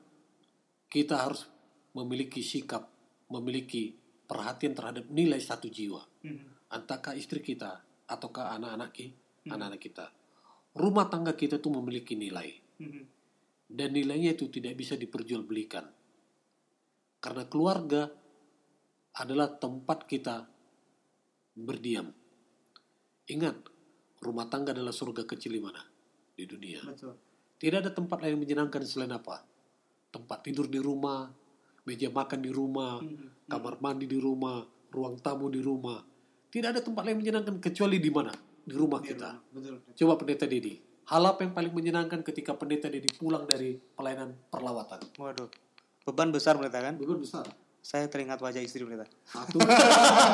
kita harus memiliki sikap, memiliki perhatian terhadap nilai satu jiwa. Mhm. Entahkah istri kita, ataukah anak-anak Hmm. anak-anak kita. Rumah tangga kita tuh memiliki nilai. Mhm. Dan nilainya itu tidak bisa diperjualbelikan. Karena keluarga adalah tempat kita berdiam. Ingat, rumah tangga adalah surga kecil di mana? Di dunia. Betul. Tidak ada tempat lain yang menyenangkan selain apa? Tempat tidur di rumah, meja makan di rumah, Mhm. kamar mandi di rumah, ruang tamu di rumah. Tidak ada tempat lain yang menyenangkan kecuali di mana? Di rumah kita. Betul. Coba pendeta Dedi. Hal apa yang paling menyenangkan ketika pendeta Dedi pulang dari pelayanan perlawatan? Waduh. Beban besar pendeta kan? Beban besar. Saya teringat wajah istri pendeta. Satu.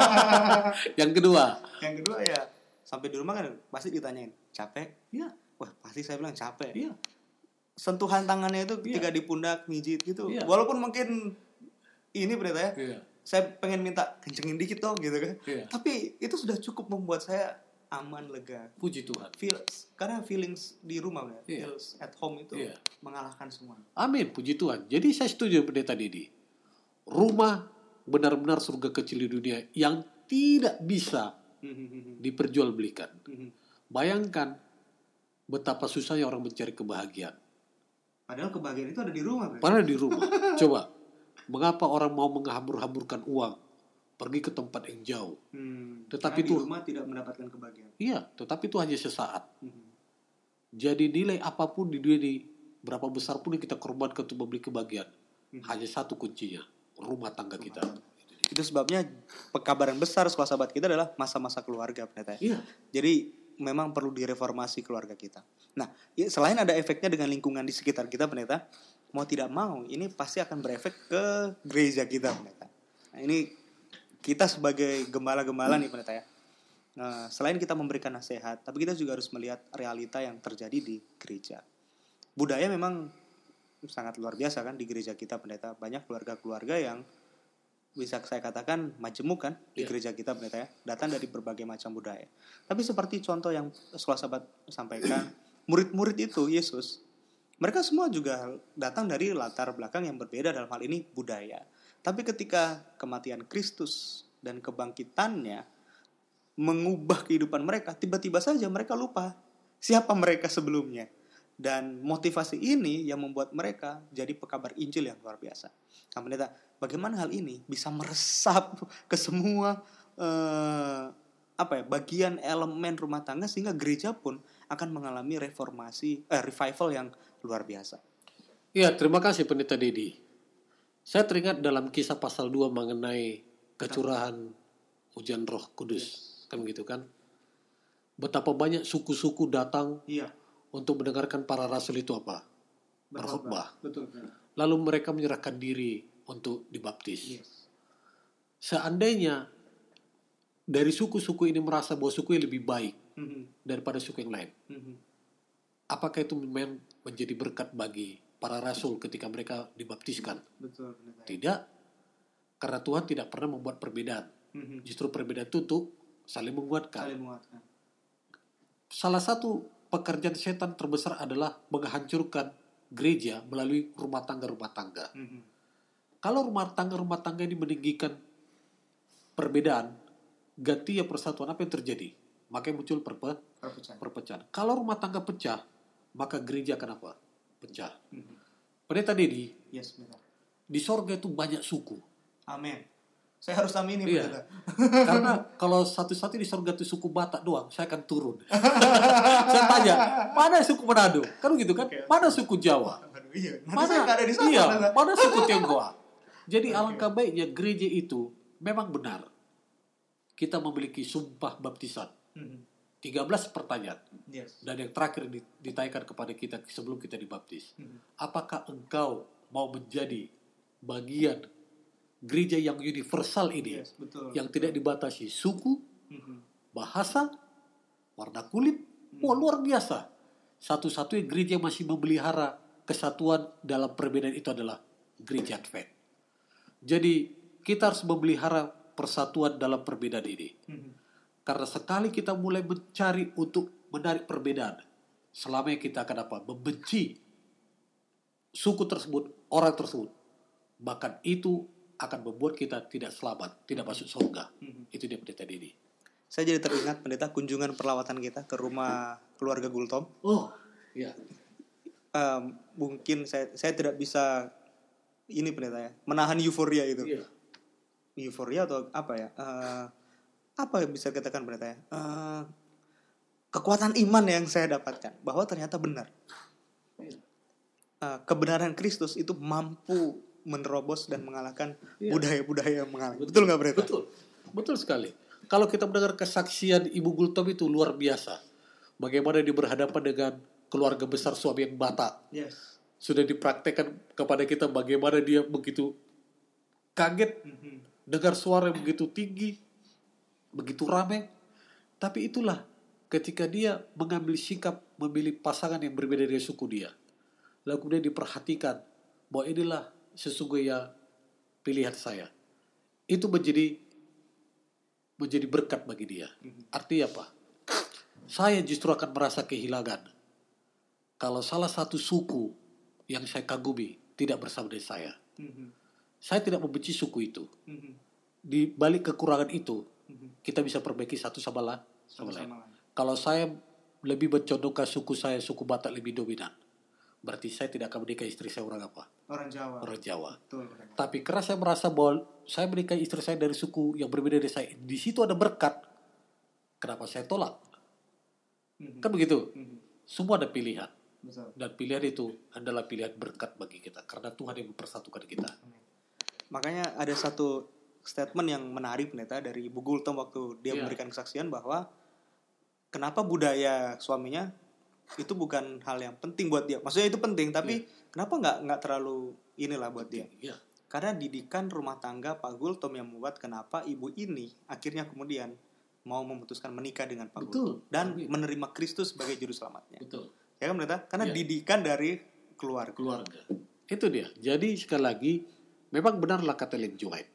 <laughs> yang kedua. Yang kedua ya sampai di rumah kan pasti ditanyain capek. Iya. Wah pasti saya bilang capek. Iya. Sentuhan tangannya itu Iya. ketika di pundak mijit gitu. Iya. Walaupun mungkin ini pendeta ya. Iya. Saya pengen minta kencengin dikit dong gitu kan. Iya. Tapi itu sudah cukup membuat saya aman lega. Puji Tuhan. Feels karena feelings di rumah ya, Iya. feels at home itu Iya. mengalahkan semua. Amin. Puji Tuhan. Jadi saya setuju pendeta Dedi. Rumah benar-benar surga kecil di dunia yang tidak bisa diperjualbelikan. Bayangkan betapa susahnya orang mencari kebahagiaan. Padahal kebahagiaan itu ada di rumah. Padahal di rumah. Coba, mengapa orang mau menghambur-hamburkan uang pergi ke tempat yang jauh? Hmm, Tetapi itu- rumah tidak mendapatkan kebahagiaan. Iya, tetapi itu hanya sesaat. Mhm. Jadi nilai apa pun di dunia ini, berapa besar pun yang kita korbankan untuk membeli kebahagiaan, Hmm. hanya satu kuncinya, rumah tangga kita. Itu sebabnya pekabaran besar sekolah sahabat kita adalah masa-masa keluarga pendeta. Iya, Jadi memang perlu direformasi keluarga kita. Nah, ya, selain ada efeknya dengan lingkungan di sekitar kita pendeta, mau tidak mau ini pasti akan berefek ke gereja kita pendeta. Nah, ini kita sebagai gembala-gembala nih pendeta ya. Nah, selain kita memberikan nasihat, tapi kita juga harus melihat realita yang terjadi di gereja. Budaya memang sangat luar biasa kan di gereja kita pendeta. Banyak keluarga-keluarga yang bisa saya katakan majemuk kan di Iya. gereja kita pendeta ya. Datang dari berbagai macam budaya. Tapi seperti contoh yang sekolah sahabat sampaikan, <clears throat> murid-murid itu Yesus, mereka semua juga datang dari latar belakang yang berbeda dalam hal ini budaya. Tapi ketika kematian Kristus dan kebangkitannya mengubah kehidupan mereka, tiba-tiba saja mereka lupa siapa mereka sebelumnya. Dan motivasi ini yang membuat mereka jadi pekabar Injil yang luar biasa. Nah, pendeta, bagaimana hal ini bisa meresap ke semua eh, apa ya bagian elemen rumah tangga sehingga gereja pun akan mengalami reformasi eh, revival yang luar biasa. Iya, terima kasih Pendeta Dedi. Saya teringat dalam kisah pasal 2 mengenai kecurahan hujan roh kudus. Kan gitu kan. Betapa banyak suku-suku datang Iya, untuk mendengarkan para rasul itu apa? Berkhotbah. Betul. Lalu mereka menyerahkan diri untuk dibaptis. Yes. Seandainya dari suku-suku ini merasa bahwa suku ini lebih baik Mhm, daripada suku yang lain, mhm. apakah itu memang menjadi berkat bagi para rasul ketika mereka dibaptiskan? Betul. pendeta. Tidak, karena Tuhan tidak pernah membuat perbedaan. Mhm. Justru perbedaan itu untuk saling menguatkan. Saling menguatkan. Salah satu pekerjaan setan terbesar adalah menghancurkan gereja melalui rumah tangga-rumah tangga. Mhm. Kalau rumah tangga-rumah tangga ini meninggikan perbedaan, ganti ya persatuan apa yang terjadi? Makanya muncul perpe Perpecahan. perpecahan. Kalau rumah tangga pecah, maka gereja akan apa? Pecah. Mhm. Pendeta Dedi, Yes, benar. di sorga itu banyak suku. Amin. Saya harus amini Iya. pendeta. <laughs> Karena <laughs> kalau satu-satu di sorga itu suku Batak doang, saya akan turun. <laughs> saya tanya, mana suku Manado? Kan gitu kan? Oke. Mana suku Jawa? Aduh, iya. Nanti Mana saya ada di sana. Iya, mana suku Tionghoa? Jadi Oke. alangkah baiknya gereja itu memang benar. Kita memiliki sumpah baptisan. Mhm. 13 pertanyaan. Yes. Dan yang terakhir di- ditanyakan kepada kita sebelum kita dibaptis. Mhm. Apakah engkau mau menjadi bagian gereja yang universal ini? Yes, betul. Yang tidak dibatasi suku, Mhm. bahasa, warna kulit. Wah, luar biasa. Satu-satunya gereja yang masih memelihara kesatuan dalam perbedaan itu adalah gereja Advent. Jadi kita harus memelihara persatuan dalam perbedaan ini. Mhm. Karena sekali kita mulai mencari untuk menarik perbedaan, selamanya kita akan apa? Membenci suku tersebut, orang tersebut. Bahkan itu akan membuat kita tidak selamat, tidak masuk surga. Mhm. Itu dia pendeta ini. Saya jadi teringat pendeta kunjungan perlawatan kita ke rumah keluarga Gultom. Oh, iya. Em, mungkin saya saya tidak bisa ini pendeta ya menahan euforia itu. Iya. Euforia atau apa ya? Eh, apa yang bisa dikatakan pendeta ya? Eh, kekuatan iman yang saya dapatkan bahwa ternyata benar. Eh, kebenaran Kristus itu mampu menerobos dan mengalahkan Iya. budaya-budaya yang mengalahkan. Betul nggak pendeta? Betul. Betul sekali. Kalau kita mendengar kesaksian Ibu Gultom itu luar biasa. Bagaimana dia berhadapan dengan keluarga besar suami yang Batak. Yes. Sudah dipraktekkan kepada kita bagaimana dia begitu kaget Mhm. dengar suara yang begitu tinggi, begitu ramai. Tapi itulah ketika dia mengambil sikap memilih pasangan yang berbeda dari suku dia. Lalu kemudian diperhatikan bahwa inilah sesungguhnya pilihan saya. Itu menjadi menjadi berkat bagi dia. Artinya apa? Saya justru akan merasa kehilangan kalau salah satu suku yang saya kagumi tidak bersama dengan saya. Mhm. Saya tidak membenci suku itu Mhm. di balik kekurangan itu Mhm. Kita bisa perbaiki satu sama, la, sama lain. Sama-sama lain. Kalau saya lebih mencondongkan suku saya suku Batak lebih dominan, berarti saya tidak akan menikahi istri saya orang apa? Orang Jawa. Orang Jawa. Betul. Tapi karena saya merasa bahwa saya menikahi istri saya dari suku yang berbeda dari saya, di situ ada berkat. Kenapa saya tolak? Mhm. Kan begitu. Mhm. Semua ada pilihan Betul. dan pilihan itu adalah pilihan berkat bagi kita karena Tuhan yang mempersatukan kita. Makanya ada satu statement yang menarik pendeta dari Ibu Gultom waktu dia Iya. memberikan kesaksian bahwa kenapa budaya suaminya itu bukan hal yang penting buat dia. Maksudnya itu penting, tapi kenapa nggak nggak terlalu inilah buat dia? Iya. Karena didikan rumah tangga Pak Gultom yang membuat kenapa ibu ini akhirnya kemudian mau memutuskan menikah dengan Pak Betul. Gultom dan Amin. menerima Kristus sebagai juru selamatnya. Betul. Ya kan pendeta? Karena Iya. didikan dari keluarga. keluarga. Itu dia. Jadi sekali lagi memang benarlah kata Ellen G. White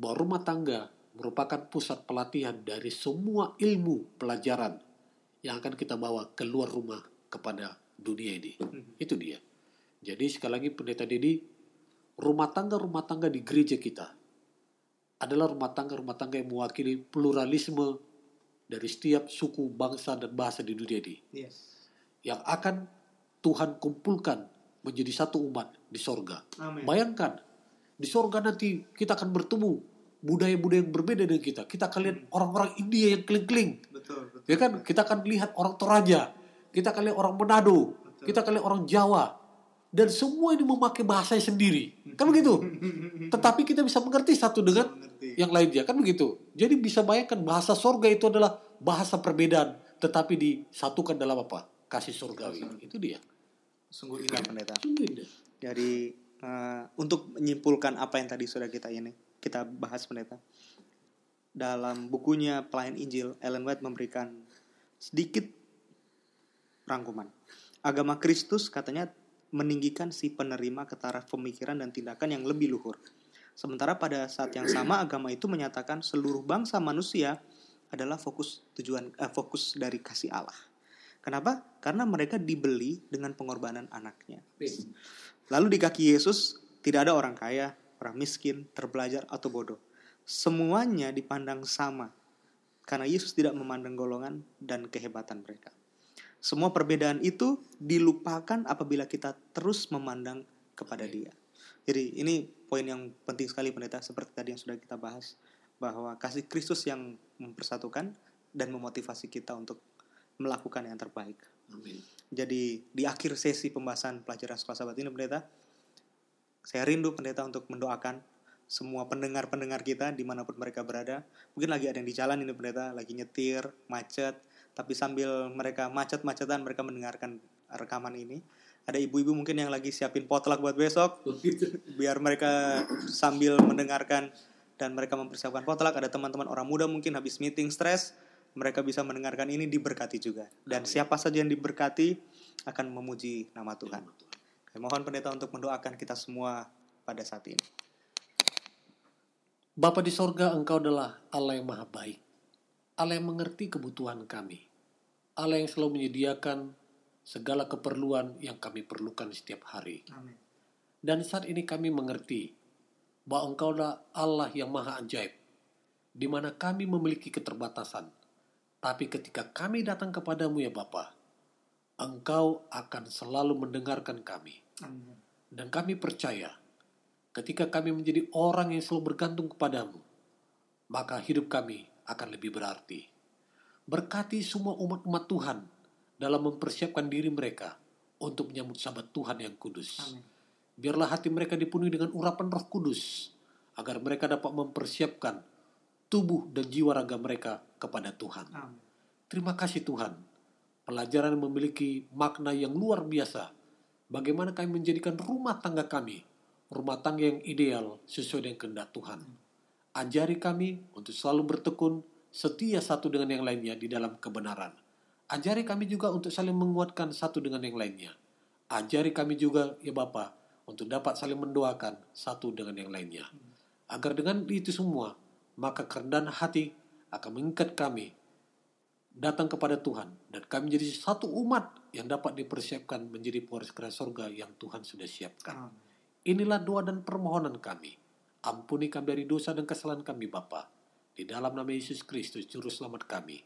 bahwa rumah tangga merupakan pusat pelatihan dari semua ilmu pelajaran yang akan kita bawa keluar rumah kepada dunia ini. Itu dia. Jadi sekali lagi pendeta Dedi, rumah tangga-rumah tangga di gereja kita adalah rumah tangga-rumah tangga yang mewakili pluralisme dari setiap suku, bangsa, dan bahasa di dunia ini Yes. yang akan Tuhan kumpulkan menjadi satu umat di sorga. Amin. Bayangkan, di sorga nanti kita akan bertemu budaya-budaya yang berbeda dengan kita. Kita akan lihat orang-orang India yang keling-keling. Betul, betul. Ya kan? Kita akan lihat orang Toraja. Kita akan lihat orang Manado. Kita akan lihat orang Jawa. Dan semua ini memakai bahasa sendiri. Kan begitu? <laughs> Tetapi kita bisa mengerti satu dengan Mengerti. yang lainnya. Kan begitu? Jadi bisa bayangkan bahasa sorga itu adalah bahasa perbedaan. Tetapi disatukan dalam apa? Kasih surgawi. Itu dia. Sungguh indah pendeta. Sungguh indah. Jadi eh, untuk menyimpulkan apa yang tadi sudah kita ini kita bahas pendeta. Dalam bukunya Pelayan Injil, Ellen White memberikan sedikit rangkuman. Agama Kristus katanya meninggikan si penerima ke taraf pemikiran dan tindakan yang lebih luhur. Sementara pada saat yang sama agama itu menyatakan seluruh bangsa manusia adalah fokus tujuan eh, fokus dari kasih Allah. Kenapa? Karena mereka dibeli dengan pengorbanan anaknya. Lalu di kaki Yesus Tidak ada orang kaya, orang miskin, terbelajar, atau bodoh. Semuanya dipandang sama. Karena Yesus tidak memandang golongan dan kehebatan mereka. Semua perbedaan itu dilupakan apabila kita terus memandang kepada dia. Jadi ini poin yang penting sekali pendeta seperti tadi yang sudah kita bahas bahwa kasih Kristus yang mempersatukan dan memotivasi kita untuk melakukan yang terbaik. Amin. Jadi di akhir sesi pembahasan pelajaran sekolah sahabat ini pendeta, saya rindu pendeta untuk mendoakan semua pendengar-pendengar kita di mana pun mereka berada. Mungkin lagi ada yang di jalan ini pendeta, lagi nyetir, macet, tapi sambil mereka macet-macetan mereka mendengarkan rekaman ini. Ada ibu-ibu mungkin yang lagi siapin potluck buat besok, biar mereka sambil mendengarkan dan mereka mempersiapkan potluck. Ada teman-teman orang muda mungkin habis meeting stres, mereka bisa mendengarkan ini diberkati juga. Dan siapa saja yang diberkati akan memuji nama Tuhan. Saya mohon pendeta untuk mendoakan kita semua pada saat ini. Bapa di sorga, Engkau adalah Allah yang maha baik. Allah yang mengerti kebutuhan kami. Allah yang selalu menyediakan segala keperluan yang kami perlukan setiap hari. Amin. Dan saat ini kami mengerti bahwa Engkau adalah Allah yang maha ajaib, di mana kami memiliki keterbatasan. Tapi ketika kami datang kepadamu ya Bapa, Engkau akan selalu mendengarkan kami. Amin. Dan kami percaya, ketika kami menjadi orang yang selalu bergantung kepadamu, maka hidup kami akan lebih berarti. Berkati semua umat-umat Tuhan dalam mempersiapkan diri mereka untuk menyambut sabat Tuhan yang kudus. Amin. Biarlah hati mereka dipenuhi dengan urapan roh kudus, agar mereka dapat mempersiapkan tubuh dan jiwa raga mereka kepada Tuhan. Amin. Terima kasih Tuhan. Pelajaran memiliki makna yang luar biasa. Bagaimana kami menjadikan rumah tangga kami, rumah tangga yang ideal sesuai dengan kehendak Tuhan. Ajari kami untuk selalu bertekun setia satu dengan yang lainnya di dalam kebenaran. Ajari kami juga untuk saling menguatkan satu dengan yang lainnya. Ajari kami juga, ya Bapa, untuk dapat saling mendoakan satu dengan yang lainnya. Agar dengan itu semua, maka kerendahan hati akan mengikat kami datang kepada Tuhan dan kami menjadi satu umat yang dapat dipersiapkan menjadi pewaris kerajaan surga yang Tuhan sudah siapkan. Inilah doa dan permohonan kami. Ampuni kami dari dosa dan kesalahan kami Bapa. Di dalam nama Yesus Kristus juru selamat kami.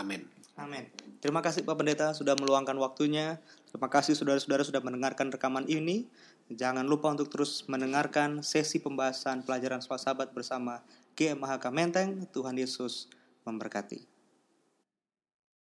Amin. Amin. Terima kasih Pak Pendeta sudah meluangkan waktunya. Terima kasih saudara-saudara sudah mendengarkan rekaman ini. Jangan lupa untuk terus mendengarkan sesi pembahasan pelajaran sahabat bersama GM Mahaka Menteng. Tuhan Yesus memberkati.